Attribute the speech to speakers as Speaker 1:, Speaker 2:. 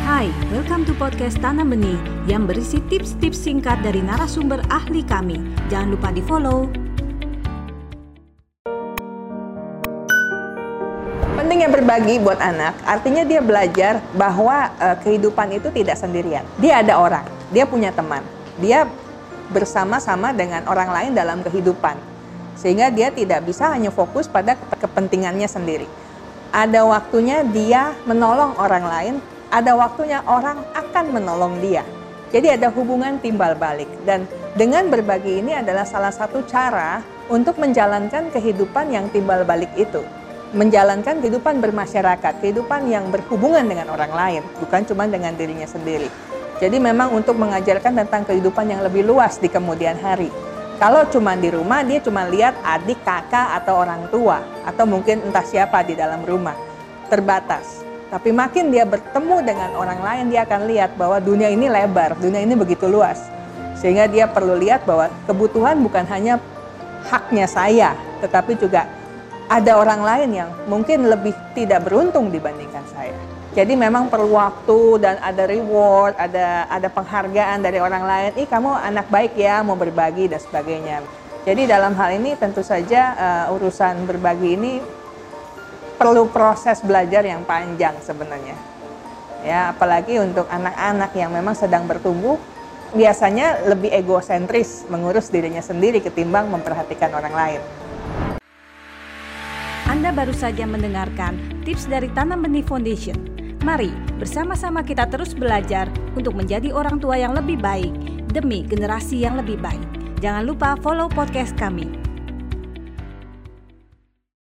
Speaker 1: Hai, welcome to podcast Tanam Benih yang berisi tips-tips singkat dari narasumber ahli kami. Jangan lupa di follow.
Speaker 2: Pentingnya berbagi buat anak, artinya dia belajar bahwa uh, kehidupan itu tidak sendirian. Dia ada orang, dia punya teman, dia bersama-sama dengan orang lain dalam kehidupan. Sehingga dia tidak bisa hanya fokus pada kepentingannya sendiri. Ada waktunya dia menolong orang lain ada waktunya orang akan menolong dia. Jadi ada hubungan timbal balik dan dengan berbagi ini adalah salah satu cara untuk menjalankan kehidupan yang timbal balik itu. Menjalankan kehidupan bermasyarakat, kehidupan yang berhubungan dengan orang lain, bukan cuma dengan dirinya sendiri. Jadi memang untuk mengajarkan tentang kehidupan yang lebih luas di kemudian hari. Kalau cuma di rumah, dia cuma lihat adik, kakak, atau orang tua, atau mungkin entah siapa di dalam rumah. Terbatas. Tapi makin dia bertemu dengan orang lain, dia akan lihat bahwa dunia ini lebar, dunia ini begitu luas. Sehingga dia perlu lihat bahwa kebutuhan bukan hanya haknya saya, tetapi juga ada orang lain yang mungkin lebih tidak beruntung dibandingkan saya. Jadi memang perlu waktu dan ada reward, ada ada penghargaan dari orang lain. Ih kamu anak baik ya, mau berbagi dan sebagainya. Jadi dalam hal ini tentu saja uh, urusan berbagi ini perlu proses belajar yang panjang sebenarnya. Ya, apalagi untuk anak-anak yang memang sedang bertumbuh, biasanya lebih egosentris mengurus dirinya sendiri ketimbang memperhatikan orang lain.
Speaker 1: Anda baru saja mendengarkan tips dari Tanam Benih Foundation. Mari bersama-sama kita terus belajar untuk menjadi orang tua yang lebih baik demi generasi yang lebih baik. Jangan lupa follow podcast kami